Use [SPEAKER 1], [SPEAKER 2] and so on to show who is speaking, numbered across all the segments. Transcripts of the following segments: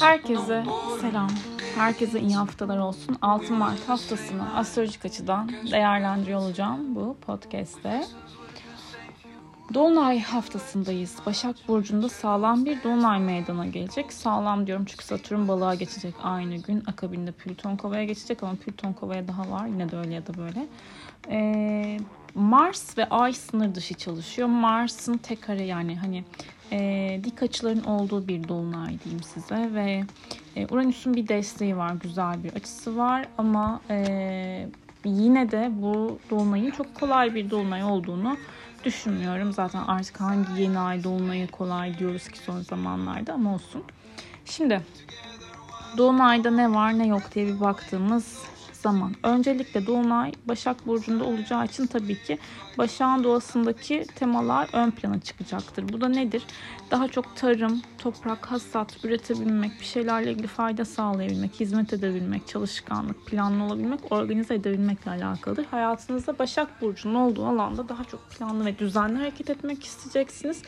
[SPEAKER 1] Herkese selam. Herkese iyi haftalar olsun. 6 Mart haftasını astrolojik açıdan değerlendiriyor olacağım bu podcast'te. Dolunay haftasındayız. Başak Burcu'nda sağlam bir Dolunay meydana gelecek. Sağlam diyorum çünkü Satürn balığa geçecek aynı gün. Akabinde Plüton kovaya geçecek ama Plüton kovaya daha var. Yine de öyle ya da böyle. Ee, Mars ve Ay sınır dışı çalışıyor. Mars'ın tek kare yani hani e, dik açıların olduğu bir dolunay diyeyim size ve e, Uranüs'ün bir desteği var, güzel bir açısı var ama e, yine de bu dolunayın çok kolay bir dolunay olduğunu düşünmüyorum. Zaten artık hangi yeni ay dolunayı kolay diyoruz ki son zamanlarda ama olsun. Şimdi Dolunay'da ne var ne yok diye bir baktığımız zaman. Öncelikle Dolunay Başak Burcu'nda olacağı için tabii ki Başak'ın doğasındaki temalar ön plana çıkacaktır. Bu da nedir? Daha çok tarım, toprak, hasat, üretebilmek, bir şeylerle ilgili fayda sağlayabilmek, hizmet edebilmek, çalışkanlık, planlı olabilmek, organize edebilmekle alakalıdır. Hayatınızda Başak Burcu'nun olduğu alanda daha çok planlı ve düzenli hareket etmek isteyeceksiniz.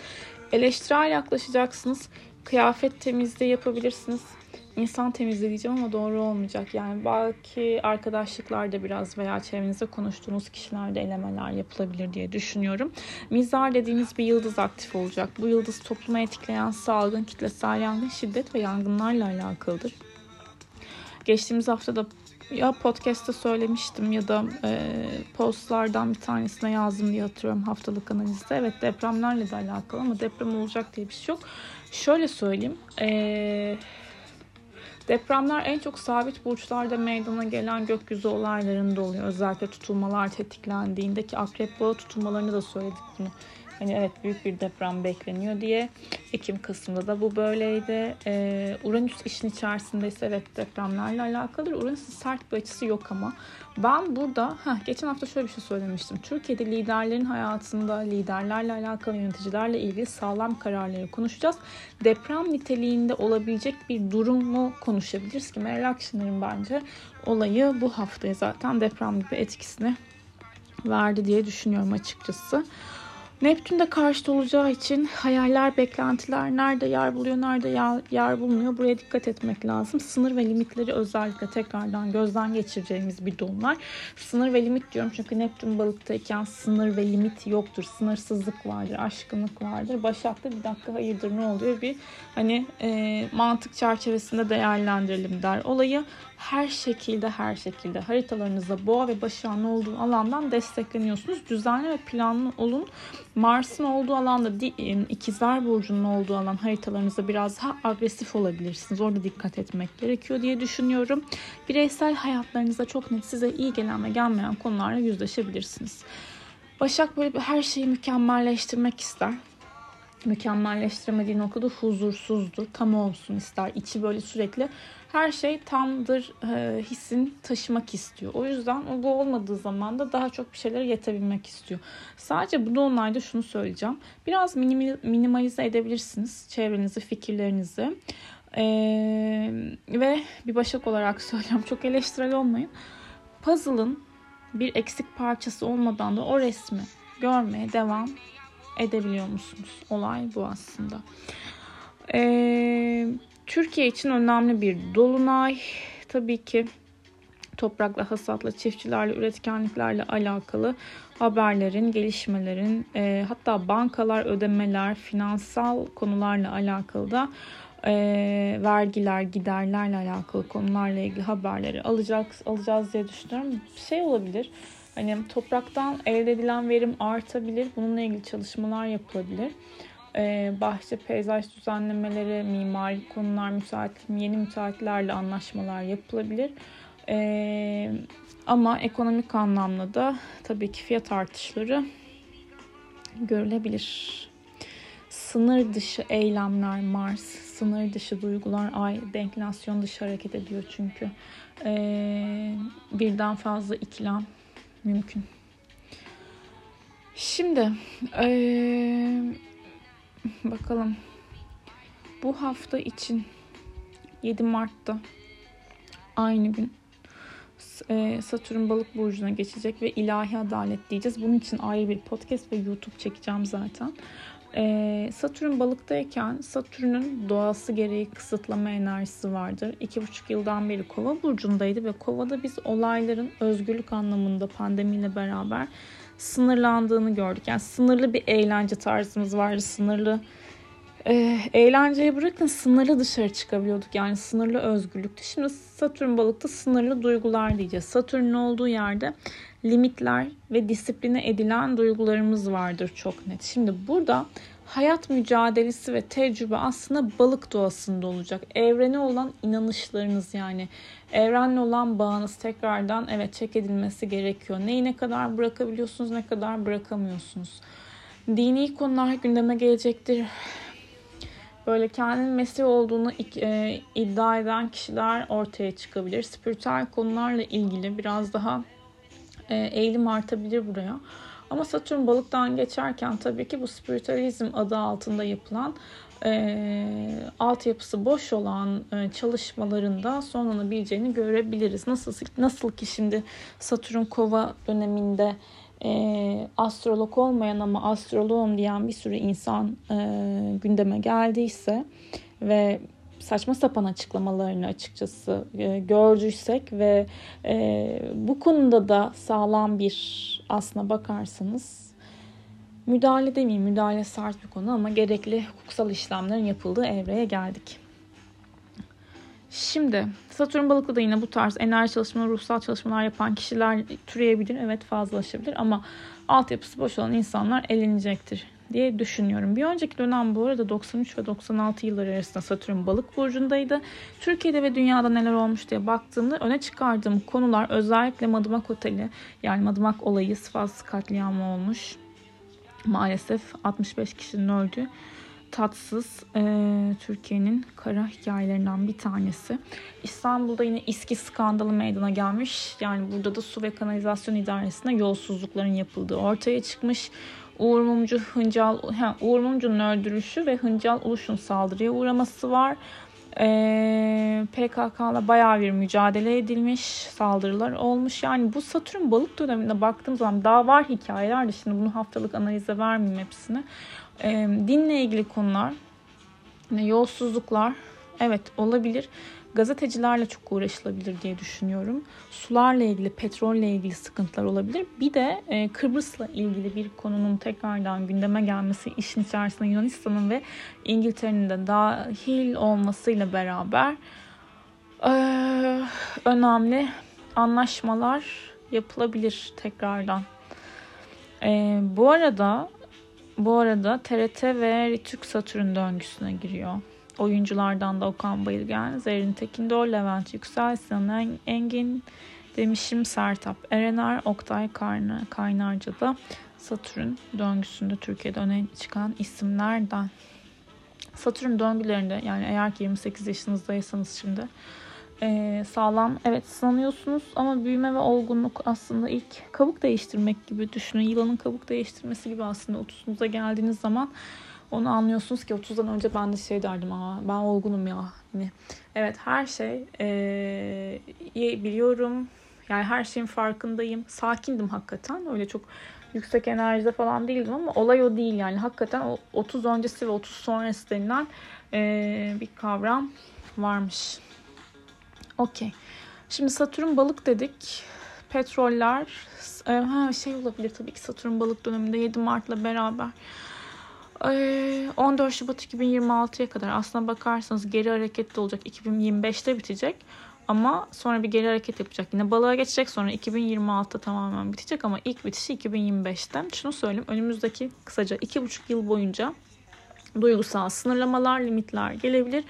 [SPEAKER 1] Eleştirel yaklaşacaksınız. Kıyafet temizliği yapabilirsiniz insan temizleyeceğim ama doğru olmayacak. Yani belki arkadaşlıklarda biraz veya çevrenizde konuştuğunuz kişilerde elemeler yapılabilir diye düşünüyorum. Mizar dediğimiz bir yıldız aktif olacak. Bu yıldız toplumu etkileyen salgın, kitlesel yangın, şiddet ve yangınlarla alakalıdır. Geçtiğimiz haftada ya podcast'ta söylemiştim ya da e, postlardan bir tanesine yazdım diye hatırlıyorum haftalık analizde. Evet depremlerle de alakalı ama deprem olacak diye bir şey yok. Şöyle söyleyeyim. Eee Depremler en çok sabit burçlarda meydana gelen gökyüzü olaylarında oluyor. Özellikle tutulmalar tetiklendiğinde ki akrep bağı tutulmalarını da söyledik bunu. Hani evet büyük bir deprem bekleniyor diye. Ekim Kasım'da da bu böyleydi. Ee, Uranüs işin içerisindeyse evet depremlerle alakalıdır. Uranüs'ün sert bir açısı yok ama. Ben burada, heh, geçen hafta şöyle bir şey söylemiştim. Türkiye'de liderlerin hayatında liderlerle alakalı yöneticilerle ilgili sağlam kararları konuşacağız. Deprem niteliğinde olabilecek bir durumu konuşabiliriz ki Meral Akşener'in bence olayı bu haftaya zaten deprem gibi etkisini verdi diye düşünüyorum açıkçası. Neptün de karşıt olacağı için hayaller, beklentiler nerede yer buluyor, nerede yer, yer bulmuyor. Buraya dikkat etmek lazım. Sınır ve limitleri özellikle tekrardan gözden geçireceğimiz bir dolunay. Sınır ve limit diyorum çünkü Neptün balıktayken sınır ve limit yoktur. Sınırsızlık vardır, aşkınlık vardır. Başak'ta bir dakika hayırdır ne oluyor bir hani e, mantık çerçevesinde değerlendirelim der olayı her şekilde her şekilde haritalarınızda boğa ve başağın olduğu alandan destekleniyorsunuz. Düzenli ve planlı olun. Mars'ın olduğu alanda ikizler burcunun olduğu alan haritalarınızda biraz daha agresif olabilirsiniz. Orada dikkat etmek gerekiyor diye düşünüyorum. Bireysel hayatlarınızda çok net size iyi gelen ve gelmeyen konularla yüzleşebilirsiniz. Başak böyle her şeyi mükemmelleştirmek ister mükemmelleştiremediği noktada huzursuzdur. Tam olsun ister. İçi böyle sürekli her şey tamdır e, hissin taşımak istiyor. O yüzden o bu olmadığı zaman da daha çok bir şeylere yetebilmek istiyor. Sadece bu dolunayda şunu söyleyeceğim. Biraz minimalize edebilirsiniz çevrenizi, fikirlerinizi. Ee, ve bir başak olarak söylüyorum çok eleştirel olmayın. Puzzle'ın bir eksik parçası olmadan da o resmi görmeye devam edebiliyor musunuz? Olay bu aslında. Ee, Türkiye için önemli bir dolunay. Tabii ki toprakla, hasatla, çiftçilerle, üretkenliklerle alakalı haberlerin, gelişmelerin, e, hatta bankalar, ödemeler, finansal konularla alakalı da e, vergiler, giderlerle alakalı konularla ilgili haberleri alacağız, alacağız diye düşünüyorum. Şey olabilir. Hani topraktan elde edilen verim artabilir. Bununla ilgili çalışmalar yapılabilir. Bahçe, peyzaj düzenlemeleri, mimari konular, müsait, yeni müteahhitlerle anlaşmalar yapılabilir. Ama ekonomik anlamda da tabii ki fiyat artışları görülebilir. Sınır dışı eylemler Mars, sınır dışı duygular Ay, denklasyon dışı hareket ediyor çünkü. Ee, birden fazla ikilem mümkün. Şimdi ee, bakalım bu hafta için 7 Mart'ta aynı gün Satürn balık burcuna geçecek ve ilahi adalet diyeceğiz. Bunun için ayrı bir podcast ve YouTube çekeceğim zaten. Ee, Satürn balıktayken Satürn'ün doğası gereği kısıtlama enerjisi vardır. İki buçuk yıldan beri kova burcundaydı ve kovada biz olayların özgürlük anlamında pandemiyle beraber sınırlandığını gördük. Yani sınırlı bir eğlence tarzımız vardı. Sınırlı e, eğlenceyi bırakın sınırlı dışarı çıkabiliyorduk. Yani sınırlı özgürlüktü. Şimdi Satürn balıkta sınırlı duygular diyeceğiz. Satürn'ün olduğu yerde limitler ve disipline edilen duygularımız vardır çok net. Şimdi burada hayat mücadelesi ve tecrübe aslında balık doğasında olacak. Evrene olan inanışlarınız yani evrenle olan bağınız tekrardan evet çek edilmesi gerekiyor. Neyi ne kadar bırakabiliyorsunuz ne kadar bırakamıyorsunuz. Dini konular gündeme gelecektir böyle kendinin mesleği olduğunu e, iddia eden kişiler ortaya çıkabilir. Spiritüel konularla ilgili biraz daha e, eğilim artabilir buraya. Ama Satürn balıktan geçerken tabii ki bu spiritüalizm adı altında yapılan e, altyapısı boş olan e, çalışmalarında sonlanabileceğini görebiliriz. Nasıl nasıl ki şimdi Satürn Kova döneminde e, astrolog olmayan ama astroloğum diyen bir sürü insan e, gündeme geldiyse ve saçma sapan açıklamalarını açıkçası e, gördüysek ve e, bu konuda da sağlam bir aslına bakarsanız müdahale demeyeyim müdahale sert bir konu ama gerekli hukuksal işlemlerin yapıldığı evreye geldik. Şimdi Satürn balıklı da yine bu tarz enerji çalışmaları, ruhsal çalışmalar yapan kişiler türeyebilir. Evet fazlalaşabilir ama altyapısı boş olan insanlar elenecektir diye düşünüyorum. Bir önceki dönem bu arada 93 ve 96 yılları arasında Satürn balık burcundaydı. Türkiye'de ve dünyada neler olmuş diye baktığımda öne çıkardığım konular özellikle Madımak Oteli yani Madımak olayı Sivas katliamı olmuş. Maalesef 65 kişinin öldüğü tatsız e, Türkiye'nin kara hikayelerinden bir tanesi. İstanbul'da yine İSKİ skandalı meydana gelmiş. Yani burada da su ve kanalizasyon idaresinde yolsuzlukların yapıldığı ortaya çıkmış. Uğur Mumcu Hıncal, he, Uğur Mumcu'nun öldürüşü ve Hıncal Uluş'un saldırıya uğraması var. Ee, PKK'la bayağı bir mücadele edilmiş, saldırılar olmuş. Yani bu Satürn balık döneminde baktığım zaman daha var hikayeler de şimdi bunu haftalık analize vermeyeyim hepsini. Ee, dinle ilgili konular, yolsuzluklar evet olabilir. Gazetecilerle çok uğraşılabilir diye düşünüyorum. Sularla ilgili, petrolle ilgili sıkıntılar olabilir. Bir de e, Kıbrıs'la ilgili bir konunun tekrardan gündeme gelmesi, işin içerisinde Yunanistan'ın ve İngiltere'nin de dahil olmasıyla beraber e, önemli anlaşmalar yapılabilir tekrardan. E, bu arada bu arada TRT ve Ritük Satürn döngüsüne giriyor. Oyunculardan da Okan Bayılgen, Zerrin Tekindor, Levent Yüksel, Sinan Engin, Demişim Sertap Erener, Oktay Kaynar, Kaynarca da Satürn döngüsünde Türkiye'de öne çıkan isimlerden. Satürn döngülerinde yani eğer ki 28 yaşınızdaysanız şimdi e, sağlam evet sanıyorsunuz ama büyüme ve olgunluk aslında ilk kabuk değiştirmek gibi düşünün. Yılanın kabuk değiştirmesi gibi aslında 30'unuza geldiğiniz zaman onu anlıyorsunuz ki 30'dan önce ben de şey derdim ama ben olgunum ya. Hani, evet her şey e, biliyorum. Yani her şeyin farkındayım. Sakindim hakikaten. Öyle çok yüksek enerjide falan değildim ama olay o değil yani. Hakikaten 30 öncesi ve 30 sonrası denilen e, bir kavram varmış. Okey. Şimdi Satürn balık dedik. Petroller ha şey olabilir tabii ki Satürn balık döneminde 7 Mart'la beraber 14 Şubat 2026'ya kadar aslına bakarsanız geri hareket de olacak. 2025'te bitecek. Ama sonra bir geri hareket yapacak. Yine balığa geçecek sonra 2026'da tamamen bitecek ama ilk bitişi 2025'te. Şunu söyleyeyim önümüzdeki kısaca 2,5 yıl boyunca duygusal sınırlamalar, limitler gelebilir.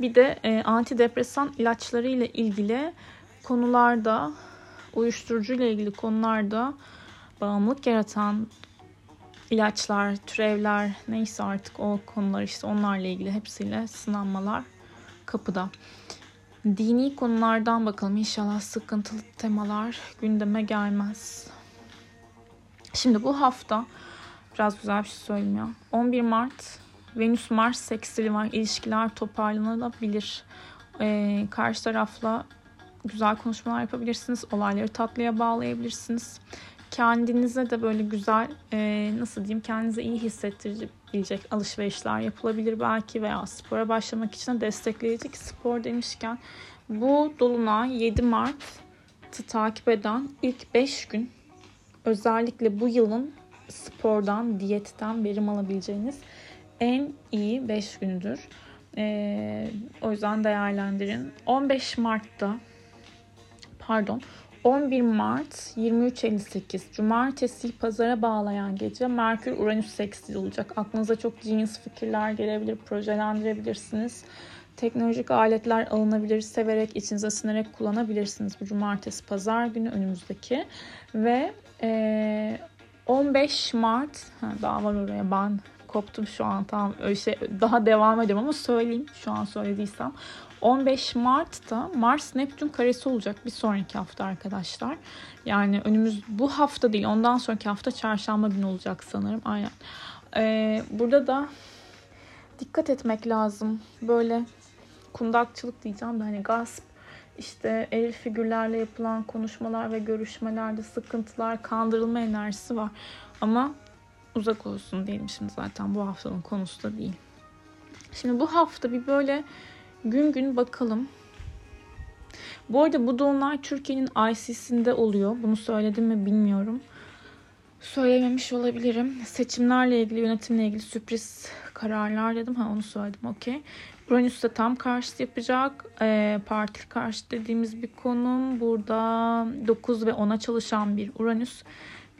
[SPEAKER 1] Bir de e, antidepresan ilaçları ile ilgili konularda, uyuşturucu ile ilgili konularda bağımlılık yaratan ilaçlar, türevler neyse artık o konular işte onlarla ilgili hepsiyle sınanmalar kapıda. Dini konulardan bakalım inşallah sıkıntılı temalar gündeme gelmez. Şimdi bu hafta biraz güzel bir şey söyleyeyim ya. 11 Mart Venüs Mars seksili var. İlişkiler toparlanabilir. Ee, karşı tarafla güzel konuşmalar yapabilirsiniz. Olayları tatlıya bağlayabilirsiniz kendinize de böyle güzel e, nasıl diyeyim kendinize iyi hissettirici olabilecek alışverişler yapılabilir belki veya spora başlamak için de destekleyici ki spor demişken bu dolunay 7 Mart'ı takip eden ilk 5 gün özellikle bu yılın spordan, diyetten verim alabileceğiniz en iyi 5 gündür. Ee, o yüzden değerlendirin. 15 Mart'ta pardon 11 Mart 23.58 Cumartesi pazara bağlayan gece Merkür Uranüs seksil olacak. Aklınıza çok genius fikirler gelebilir, projelendirebilirsiniz. Teknolojik aletler alınabilir, severek, içinize sinerek kullanabilirsiniz bu cumartesi pazar günü önümüzdeki. Ve e, 15 Mart, ha, daha var oraya ben koptum şu an tam öyle şey daha devam ediyorum ama söyleyeyim şu an söylediysem 15 Mart'ta Mars Neptün karesi olacak bir sonraki hafta arkadaşlar. Yani önümüz bu hafta değil ondan sonraki hafta çarşamba günü olacak sanırım. Aynen. Ee, burada da dikkat etmek lazım. Böyle kundakçılık diyeceğim de hani gasp işte eril figürlerle yapılan konuşmalar ve görüşmelerde sıkıntılar, kandırılma enerjisi var. Ama uzak olsun diyelim şimdi zaten bu haftanın konusu da değil. Şimdi bu hafta bir böyle gün gün bakalım. Bu arada bu doğumlar Türkiye'nin ICC'sinde oluyor. Bunu söyledim mi bilmiyorum. Söylememiş olabilirim. Seçimlerle ilgili, yönetimle ilgili sürpriz kararlar dedim. Ha onu söyledim okey. Uranüs de tam karşıt yapacak. E, partili karşıt dediğimiz bir konum. Burada 9 ve 10'a çalışan bir Uranüs.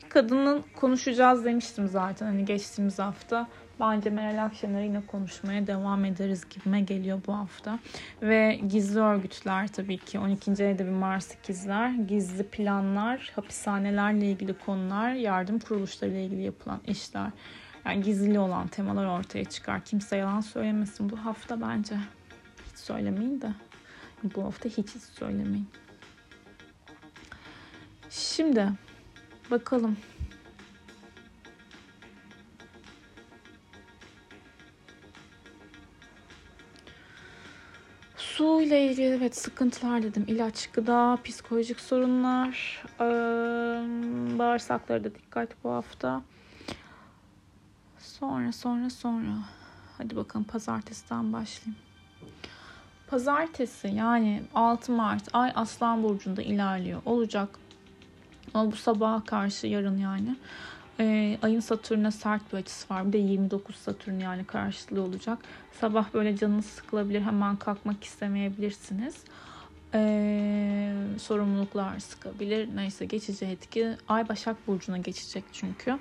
[SPEAKER 1] Bir kadının konuşacağız demiştim zaten hani geçtiğimiz hafta. Bence Meral Akşener'e yine konuşmaya devam ederiz gibime geliyor bu hafta. Ve gizli örgütler tabii ki 12. ayda bir Mars ikizler, gizli planlar, hapishanelerle ilgili konular, yardım kuruluşlarıyla ilgili yapılan işler. Yani gizli olan temalar ortaya çıkar. Kimse yalan söylemesin bu hafta bence. Hiç söylemeyin de. Bu hafta hiç hiç söylemeyin. Şimdi bakalım Su ile ilgili evet sıkıntılar dedim. İlaç, gıda, psikolojik sorunlar, bağırsaklara da dikkat bu hafta. Sonra sonra sonra. Hadi bakalım pazartesiden başlayayım. Pazartesi yani 6 Mart ay Aslan Burcu'nda ilerliyor. Olacak. Ama bu sabaha karşı yarın yani. Ee, ayın Satürn'e sert bir açısı var. Bir de 29 Satürn yani karşılığı olacak. Sabah böyle canınız sıkılabilir. Hemen kalkmak istemeyebilirsiniz. Ee, sorumluluklar sıkabilir. Neyse geçici etki. Ay Başak Burcu'na geçecek çünkü.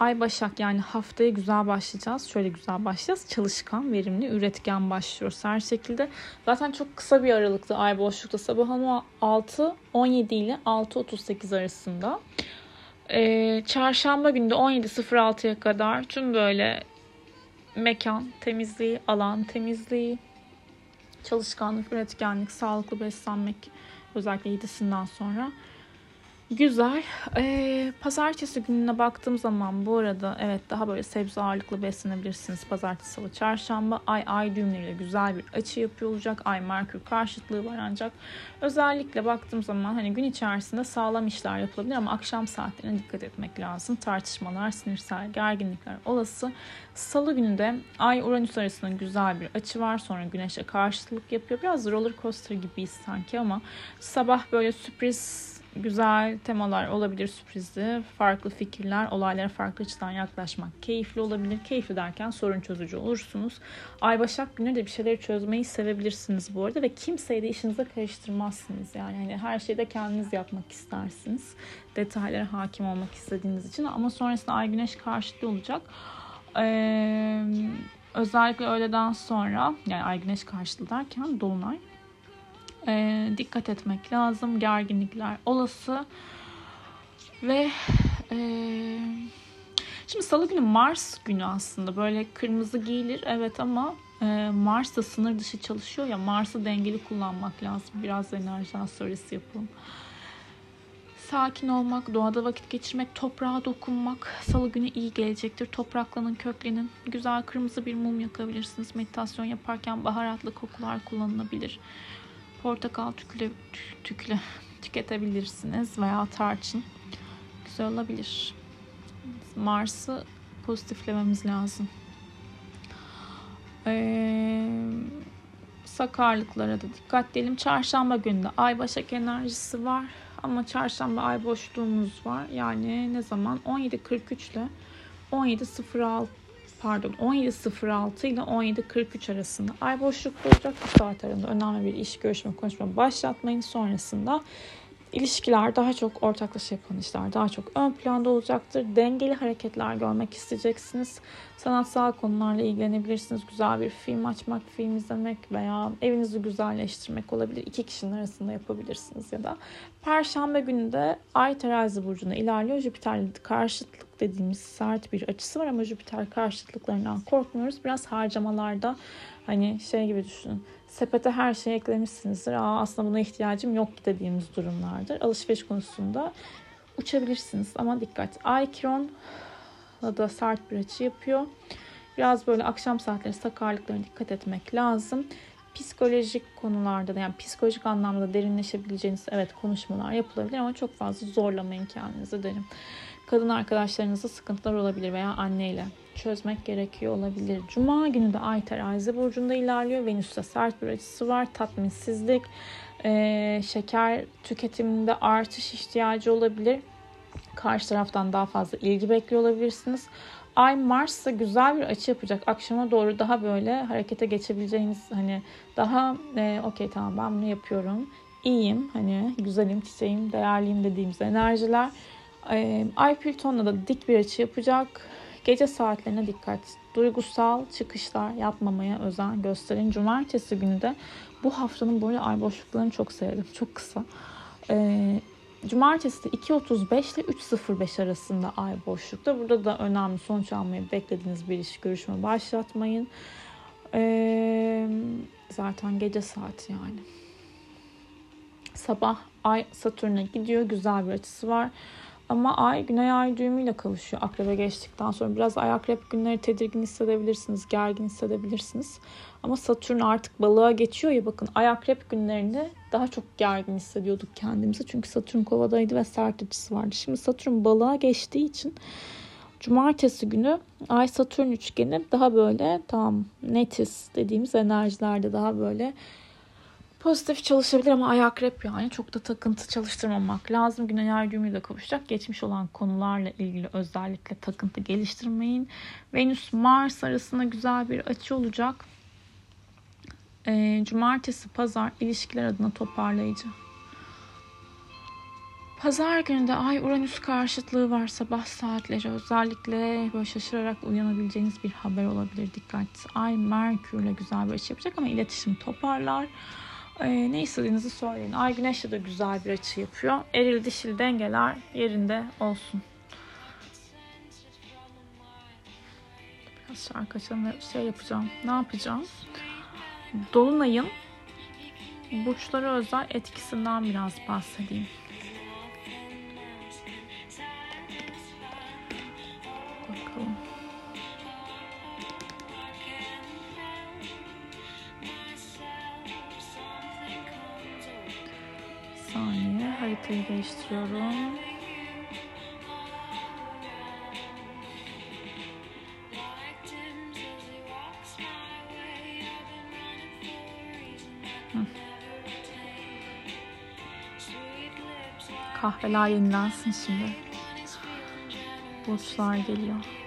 [SPEAKER 1] Ay Başak yani haftaya güzel başlayacağız. Şöyle güzel başlayacağız. Çalışkan, verimli, üretken başlıyoruz her şekilde. Zaten çok kısa bir aralıkta ay boşlukta sabah ama 6-17 ile 6-38 arasında. Ee, çarşamba günde 17.06'ya kadar tüm böyle mekan temizliği, alan temizliği, çalışkanlık, üretkenlik, sağlıklı beslenmek özellikle 7'sinden sonra Güzel. Ee, pazartesi gününe baktığım zaman bu arada evet daha böyle sebze ağırlıklı beslenebilirsiniz. Pazartesi, salı, çarşamba ay ay düğümleriyle güzel bir açı yapıyor olacak. Ay Merkür karşıtlığı var ancak özellikle baktığım zaman hani gün içerisinde sağlam işler yapılabilir ama akşam saatlerine dikkat etmek lazım. Tartışmalar, sinirsel gerginlikler olası. Salı günü de ay Uranüs arasında güzel bir açı var. Sonra güneşe karşıtlık yapıyor. Biraz roller coaster gibiyiz sanki ama sabah böyle sürpriz güzel temalar olabilir sürprizli. Farklı fikirler, olaylara farklı açıdan yaklaşmak keyifli olabilir. Keyifli derken sorun çözücü olursunuz. Ay Başak günü de bir şeyleri çözmeyi sevebilirsiniz bu arada ve kimseyi de işinize karıştırmazsınız. Yani hani her şeyi de kendiniz yapmak istersiniz. Detaylara hakim olmak istediğiniz için ama sonrasında Ay Güneş karşıtı olacak. Ee, özellikle öğleden sonra yani Ay Güneş karşıtı derken Dolunay e, dikkat etmek lazım. Gerginlikler olası. Ve e, şimdi salı günü Mars günü aslında böyle kırmızı giyilir evet ama e, Mars da sınır dışı çalışıyor ya Mars'ı dengeli kullanmak lazım. Biraz enerji söylesi yapalım. Sakin olmak, doğada vakit geçirmek, toprağa dokunmak salı günü iyi gelecektir. Topraklanın, köklenin. Güzel kırmızı bir mum yakabilirsiniz. Meditasyon yaparken baharatlı kokular kullanılabilir portakal tükle, tükle tüketebilirsiniz veya tarçın. Güzel olabilir. Mars'ı pozitiflememiz lazım. Ee, sakarlıklara da dikkat edelim. Çarşamba günü de ay başak enerjisi var. Ama çarşamba ay boşluğumuz var. Yani ne zaman? 17.43 ile 17.06 pardon 17.06 ile 17.43 arasında ay boşlukta olacak bu saat arasında önemli bir iş görüşme konuşma başlatmayın sonrasında ilişkiler daha çok ortaklaşa yapılan işler daha çok ön planda olacaktır. Dengeli hareketler görmek isteyeceksiniz. Sanatsal konularla ilgilenebilirsiniz. Güzel bir film açmak, film izlemek veya evinizi güzelleştirmek olabilir. İki kişinin arasında yapabilirsiniz ya da. Perşembe günü de Ay terazi burcuna ilerliyor. Jüpiter'le karşıtlık dediğimiz sert bir açısı var ama Jüpiter karşıtlıklarından korkmuyoruz. Biraz harcamalarda hani şey gibi düşünün sepete her şeyi eklemişsinizdir. Aa, aslında buna ihtiyacım yok dediğimiz durumlardır. Alışveriş konusunda uçabilirsiniz ama dikkat. Ay Kiron da sert bir açı yapıyor. Biraz böyle akşam saatleri sakarlıklarına dikkat etmek lazım. Psikolojik konularda da yani psikolojik anlamda derinleşebileceğiniz evet konuşmalar yapılabilir ama çok fazla zorlamayın kendinizi derim. Kadın arkadaşlarınızla sıkıntılar olabilir veya anneyle çözmek gerekiyor olabilir. Cuma günü de Ay terazi burcunda ilerliyor. Venüs'te sert bir açısı var. Tatminsizlik, e, şeker tüketiminde artış ihtiyacı olabilir. Karşı taraftan daha fazla ilgi bekliyor olabilirsiniz. Ay Mars'ta güzel bir açı yapacak. Akşama doğru daha böyle harekete geçebileceğiniz hani daha e, okey tamam ben bunu yapıyorum. İyiyim hani güzelim, çiçeğim, değerliyim dediğimiz enerjiler. E, Ay Plüton'la da dik bir açı yapacak. Gece saatlerine dikkat. Duygusal çıkışlar yapmamaya özen gösterin. Cumartesi günü de bu haftanın böyle ay boşluklarını çok sevdim. Çok kısa. Ee, Cumartesi de 2.35 ile 3.05 arasında ay boşlukta. Burada da önemli sonuç almayı beklediğiniz bir iş görüşme başlatmayın. Ee, zaten gece saati yani. Sabah ay Satürn'e gidiyor. Güzel bir açısı var. Ama ay güney ay düğümüyle kavuşuyor akrebe geçtikten sonra. Biraz ay akrep günleri tedirgin hissedebilirsiniz, gergin hissedebilirsiniz. Ama Satürn artık balığa geçiyor ya bakın ay akrep günlerinde daha çok gergin hissediyorduk kendimizi. Çünkü Satürn kovadaydı ve sert açısı vardı. Şimdi Satürn balığa geçtiği için Cumartesi günü Ay Satürn üçgeni daha böyle tam netiz dediğimiz enerjilerde daha böyle Pozitif çalışabilir ama ay akrep yani çok da takıntı çalıştırmamak lazım. Gün enerjimi de kavuşacak. Geçmiş olan konularla ilgili özellikle takıntı geliştirmeyin. Venüs Mars arasında güzel bir açı olacak. E, cumartesi pazar ilişkiler adına toparlayıcı. Pazar günü de Ay Uranüs karşıtlığı var sabah saatleri. Özellikle böyle şaşırarak uyanabileceğiniz bir haber olabilir. Dikkat. Ay Merkür'le güzel bir açı yapacak ama iletişim toparlar. Ee, ne istediğinizi söyleyin. Ay güneşle de güzel bir açı yapıyor. Eril dişil dengeler yerinde olsun. Biraz şarkı açalım şey yapacağım. Ne yapacağım? Dolunay'ın burçlara özel etkisinden biraz bahsedeyim. Haritayı değiştiriyorum. Kahveler yenilensin şimdi. Burçlar geliyor.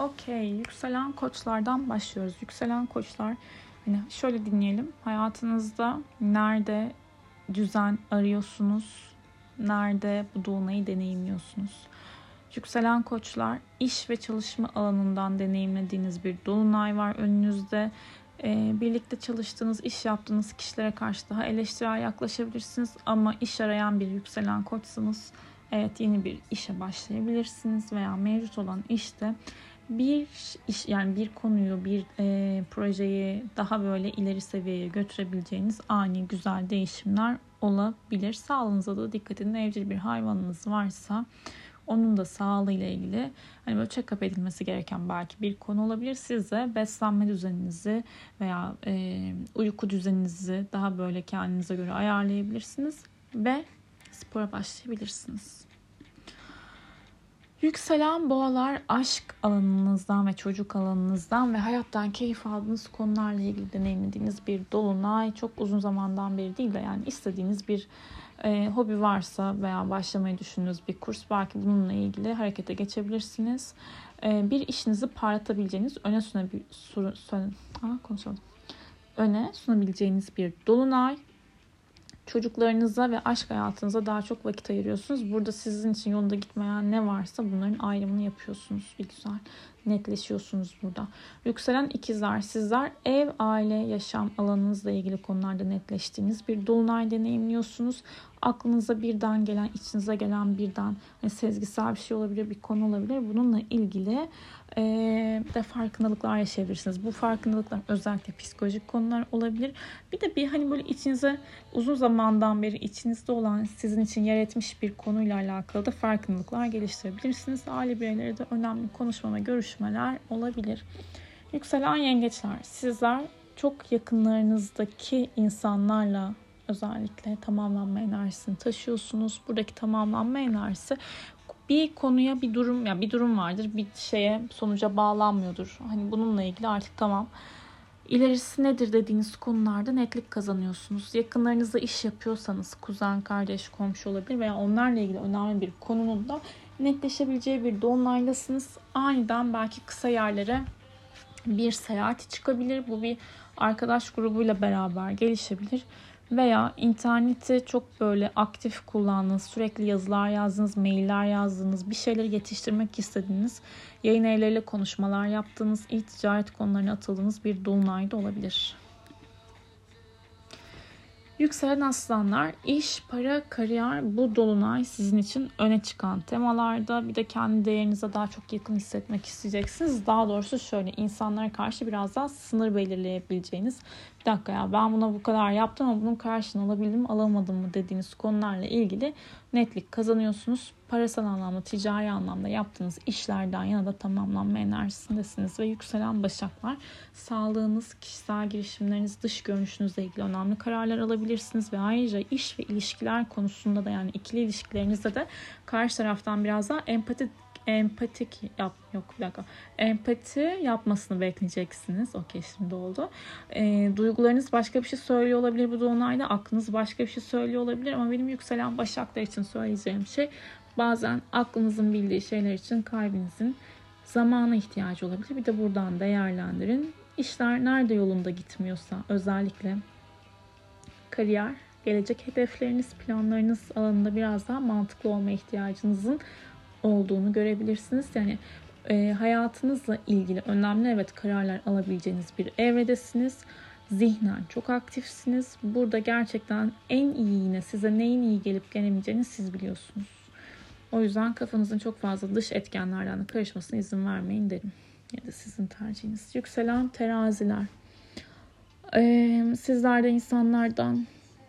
[SPEAKER 1] Okey, yükselen koçlardan başlıyoruz. Yükselen koçlar, hani şöyle dinleyelim. Hayatınızda nerede düzen arıyorsunuz? Nerede bu dolunayı deneyimliyorsunuz? Yükselen koçlar iş ve çalışma alanından deneyimlediğiniz bir dolunay var önünüzde. Ee, birlikte çalıştığınız, iş yaptığınız kişilere karşı daha eleştirel yaklaşabilirsiniz. Ama iş arayan bir yükselen koçsanız Evet yeni bir işe başlayabilirsiniz veya mevcut olan işte bir iş yani bir konuyu bir e, projeyi daha böyle ileri seviyeye götürebileceğiniz ani güzel değişimler olabilir. Sağlığınıza da dikkat edin. Evcil bir hayvanınız varsa onun da sağlığıyla ilgili hani böyle check-up edilmesi gereken belki bir konu olabilir. Siz de beslenme düzeninizi veya e, uyku düzeninizi daha böyle kendinize göre ayarlayabilirsiniz ve spora başlayabilirsiniz. Yükselen boğalar aşk alanınızdan ve çocuk alanınızdan ve hayattan keyif aldığınız konularla ilgili deneyimlediğiniz bir dolunay çok uzun zamandan beri değil de yani istediğiniz bir e, hobi varsa veya başlamayı düşündüğünüz bir kurs belki bununla ilgili harekete geçebilirsiniz. E, bir işinizi parlatabileceğiniz, öne sunabil, sur, sun, ha, öne sunabileceğiniz bir dolunay. Çocuklarınıza ve aşk hayatınıza daha çok vakit ayırıyorsunuz. Burada sizin için yolunda gitmeyen ne varsa bunların ayrımını yapıyorsunuz. Bir güzel netleşiyorsunuz burada. Yükselen ikizler sizler ev, aile, yaşam alanınızla ilgili konularda netleştiğiniz bir dolunay deneyimliyorsunuz aklınıza birden gelen, içinize gelen birden hani sezgisel bir şey olabilir, bir konu olabilir. Bununla ilgili e, de farkındalıklar yaşayabilirsiniz. Bu farkındalıklar özellikle psikolojik konular olabilir. Bir de bir hani böyle içinize uzun zamandan beri içinizde olan sizin için yer etmiş bir konuyla alakalı da farkındalıklar geliştirebilirsiniz. Aile bireyleri de önemli konuşma ve görüşmeler olabilir. Yükselen yengeçler, sizler çok yakınlarınızdaki insanlarla özellikle tamamlanma enerjisini taşıyorsunuz. Buradaki tamamlanma enerjisi bir konuya bir durum ya yani bir durum vardır bir şeye sonuca bağlanmıyordur. Hani bununla ilgili artık tamam ilerisi nedir dediğiniz konularda netlik kazanıyorsunuz. Yakınlarınızla iş yapıyorsanız kuzen, kardeş, komşu olabilir veya onlarla ilgili önemli bir konunun da netleşebileceği bir dolunaylasınız. Aniden belki kısa yerlere bir seyahati çıkabilir. Bu bir arkadaş grubuyla beraber gelişebilir veya interneti çok böyle aktif kullandığınız, sürekli yazılar yazdığınız, mailler yazdığınız, bir şeyleri yetiştirmek istediğiniz, yayın evleriyle konuşmalar yaptığınız, e-ticaret konularına atıldığınız bir dolunay da olabilir. Yükselen aslanlar, iş, para, kariyer bu dolunay sizin için öne çıkan temalarda. Bir de kendi değerinize daha çok yakın hissetmek isteyeceksiniz. Daha doğrusu şöyle insanlara karşı biraz daha sınır belirleyebileceğiniz bir dakika ya ben buna bu kadar yaptım ama bunun karşılığını alabildim alamadım mı dediğiniz konularla ilgili netlik kazanıyorsunuz. Parasal anlamda, ticari anlamda yaptığınız işlerden yana da tamamlanma enerjisindesiniz ve yükselen başaklar sağlığınız, kişisel girişimleriniz, dış görünüşünüzle ilgili önemli kararlar alabilirsiniz ve ayrıca iş ve ilişkiler konusunda da yani ikili ilişkilerinizde de karşı taraftan biraz daha empati empatik yap yok bir dakika empati yapmasını bekleyeceksiniz. Okey şimdi oldu. E, duygularınız başka bir şey söylüyor olabilir bu dolunayda. Aklınız başka bir şey söylüyor olabilir ama benim yükselen başaklar için söyleyeceğim şey bazen aklınızın bildiği şeyler için kalbinizin zamana ihtiyacı olabilir. Bir de buradan değerlendirin. İşler nerede yolunda gitmiyorsa özellikle kariyer, gelecek hedefleriniz, planlarınız alanında biraz daha mantıklı olma ihtiyacınızın olduğunu görebilirsiniz. Yani e, hayatınızla ilgili önemli evet kararlar alabileceğiniz bir evredesiniz. Zihnen çok aktifsiniz. Burada gerçekten en iyi yine size neyin iyi gelip gelemeyeceğini siz biliyorsunuz. O yüzden kafanızın çok fazla dış etkenlerden de karışmasına izin vermeyin derim. Ya da sizin tercihiniz. Yükselen teraziler. Ee, sizler insanlardan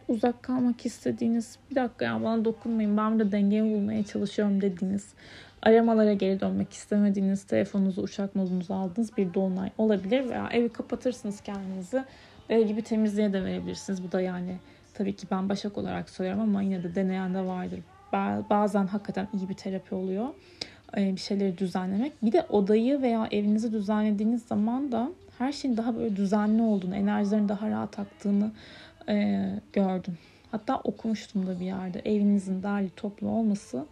[SPEAKER 1] uzak kalmak istediğiniz bir dakika ya bana dokunmayın ben burada dengemi bulmaya çalışıyorum dediğiniz aramalara geri dönmek istemediğiniz telefonunuzu uçak modunuza aldığınız bir dolunay olabilir veya evi kapatırsınız kendinizi ev gibi temizliğe de verebilirsiniz. Bu da yani tabii ki ben başak olarak söylüyorum ama yine de deneyen de vardır. Bazen hakikaten iyi bir terapi oluyor. Bir şeyleri düzenlemek. Bir de odayı veya evinizi düzenlediğiniz zaman da her şeyin daha böyle düzenli olduğunu, enerjilerin daha rahat aktığını e, gördüm. Hatta okumuştum da bir yerde evinizin derli toplu olması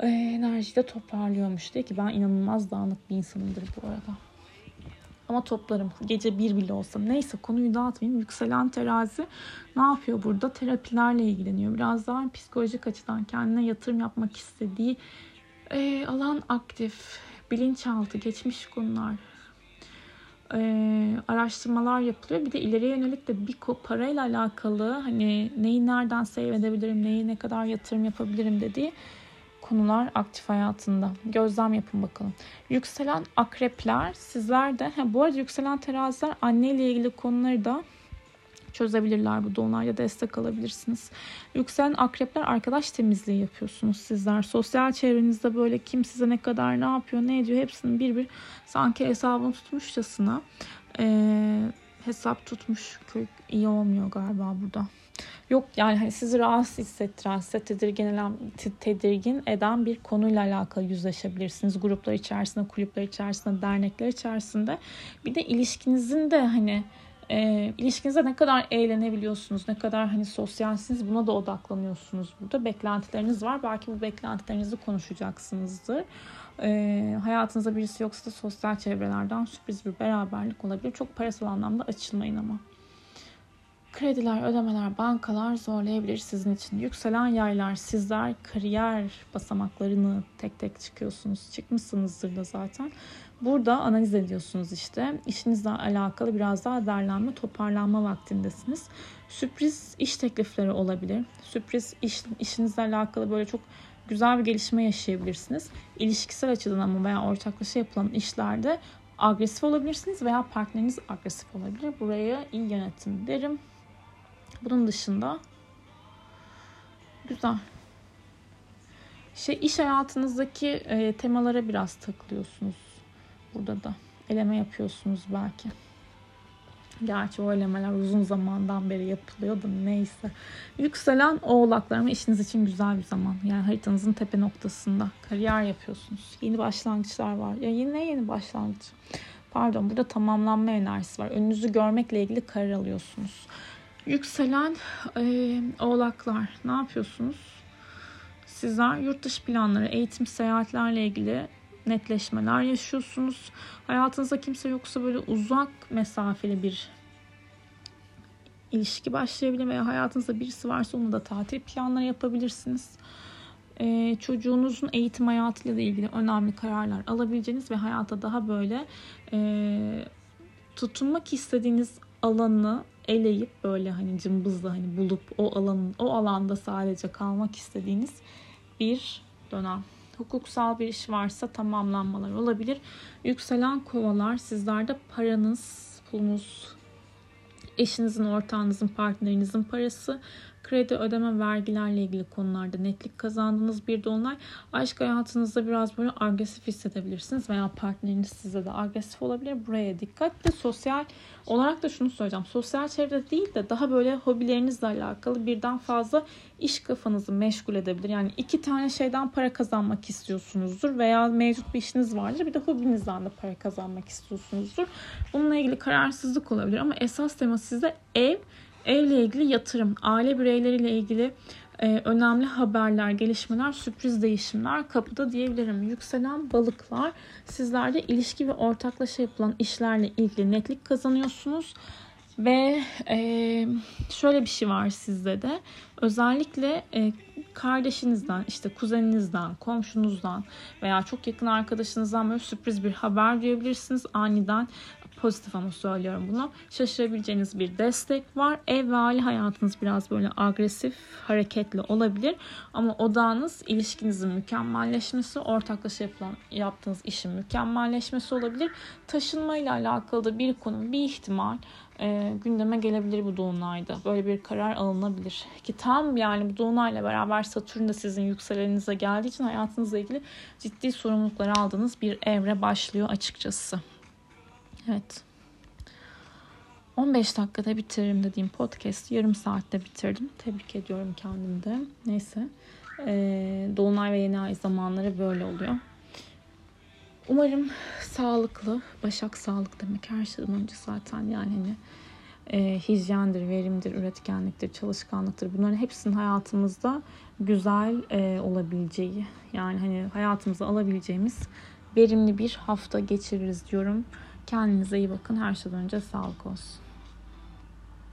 [SPEAKER 1] e, enerjiyi de toparlıyormuş diye ki ben inanılmaz dağınık bir insanımdır bu arada. Ama toplarım. Gece bir bile olsa. Neyse konuyu dağıtmayayım. Yükselen terazi ne yapıyor burada? Terapilerle ilgileniyor. Biraz daha psikolojik açıdan kendine yatırım yapmak istediği e, alan aktif. Bilinçaltı, geçmiş konular, e, araştırmalar yapılıyor. Bir de ileriye yönelik de bir parayla alakalı hani neyi nereden save edebilirim, neyi ne kadar yatırım yapabilirim dediği konular aktif hayatında? Gözlem yapın bakalım. Yükselen akrepler sizler de ha, bu arada yükselen teraziler anne ile ilgili konuları da çözebilirler bu dolunayda destek alabilirsiniz. Yükselen akrepler arkadaş temizliği yapıyorsunuz sizler. Sosyal çevrenizde böyle kim size ne kadar ne yapıyor ne ediyor hepsinin bir bir sanki hesabını tutmuşçasına e, hesap tutmuş iyi olmuyor galiba burada. Yok yani hani sizi rahatsız hissettiren, size tedirgin tedirgin eden bir konuyla alakalı yüzleşebilirsiniz. Gruplar içerisinde, kulüpler içerisinde, dernekler içerisinde. Bir de ilişkinizin de hani e, ilişkinizde ne kadar eğlenebiliyorsunuz, ne kadar hani sosyalsiniz buna da odaklanıyorsunuz burada. Beklentileriniz var. Belki bu beklentilerinizi konuşacaksınızdır. E, hayatınızda birisi yoksa da sosyal çevrelerden sürpriz bir beraberlik olabilir. Çok parasal anlamda açılmayın ama. Krediler, ödemeler, bankalar zorlayabilir sizin için. Yükselen yaylar, sizler kariyer basamaklarını tek tek çıkıyorsunuz. Çıkmışsınızdır da zaten. Burada analiz ediyorsunuz işte. İşinizle alakalı biraz daha derlenme, toparlanma vaktindesiniz. Sürpriz iş teklifleri olabilir. Sürpriz iş, işinizle alakalı böyle çok güzel bir gelişme yaşayabilirsiniz. İlişkisel açıdan ama veya ortaklaşa yapılan işlerde agresif olabilirsiniz veya partneriniz agresif olabilir. Buraya iyi yönetim derim. Bunun dışında güzel. Şey iş hayatınızdaki e, temalara biraz takılıyorsunuz. Burada da eleme yapıyorsunuz belki. Gerçi o elemeler uzun zamandan beri yapılıyor neyse. Yükselen oğlaklar ama işiniz için güzel bir zaman. Yani haritanızın tepe noktasında kariyer yapıyorsunuz. Yeni başlangıçlar var. Ya yine yeni başlangıç. Pardon burada tamamlanma enerjisi var. Önünüzü görmekle ilgili karar alıyorsunuz. Yükselen e, oğlaklar ne yapıyorsunuz? Sizler yurt dışı planları, eğitim, seyahatlerle ilgili netleşmeler yaşıyorsunuz. Hayatınızda kimse yoksa böyle uzak mesafeli bir ilişki başlayabilir veya hayatınızda birisi varsa onu da tatil planları yapabilirsiniz. Ee, çocuğunuzun eğitim hayatıyla da ilgili önemli kararlar alabileceğiniz ve hayata daha böyle e, tutunmak istediğiniz alanı eleyip böyle hani cımbızla hani bulup o alanın o alanda sadece kalmak istediğiniz bir dönem. Hukuksal bir iş varsa tamamlanmalar olabilir. Yükselen kovalar sizlerde paranız, pulunuz, eşinizin, ortağınızın, partnerinizin parası, kredi ödeme vergilerle ilgili konularda netlik kazandığınız bir dolunay. Aşk hayatınızda biraz böyle agresif hissedebilirsiniz veya partneriniz size de agresif olabilir. Buraya dikkat de sosyal olarak da şunu söyleyeceğim. Sosyal çevrede değil de daha böyle hobilerinizle alakalı birden fazla iş kafanızı meşgul edebilir. Yani iki tane şeyden para kazanmak istiyorsunuzdur veya mevcut bir işiniz vardır. Bir de hobinizden de para kazanmak istiyorsunuzdur. Bununla ilgili kararsızlık olabilir ama esas tema sizde ev Evle ilgili yatırım, aile bireyleriyle ilgili e, önemli haberler, gelişmeler, sürpriz değişimler kapıda diyebilirim. Yükselen balıklar sizlerde ilişki ve ortaklaşa yapılan işlerle ilgili netlik kazanıyorsunuz. Ve e, şöyle bir şey var sizde de özellikle e, kardeşinizden, işte kuzeninizden, komşunuzdan veya çok yakın arkadaşınızdan böyle sürpriz bir haber duyabilirsiniz. Aniden Pozitif ama söylüyorum bunu. Şaşırabileceğiniz bir destek var. Ev ve aile hayatınız biraz böyle agresif, hareketli olabilir. Ama odağınız ilişkinizin mükemmelleşmesi, ortaklaşa yapılan, yaptığınız işin mükemmelleşmesi olabilir. Taşınma ile alakalı da bir konu, bir ihtimal e, gündeme gelebilir bu dolunayda. Böyle bir karar alınabilir. Ki tam yani bu dolunayla beraber Satürn de sizin yükseleninize geldiği için hayatınızla ilgili ciddi sorumluluklar aldığınız bir evre başlıyor açıkçası. Evet. 15 dakikada bitiririm dediğim podcast yarım saatte bitirdim. Tebrik ediyorum kendimi de. Neyse. Ee, Dolunay ve yeni ay zamanları böyle oluyor. Umarım sağlıklı, başak sağlık demek her şeyden önce zaten yani hani e, hijyendir, verimdir, üretkenliktir, çalışkanlıktır. Bunların hepsinin hayatımızda güzel e, olabileceği yani hani hayatımıza alabileceğimiz verimli bir hafta geçiririz diyorum. Kendinize iyi bakın. Her şeyden önce sağlık olsun.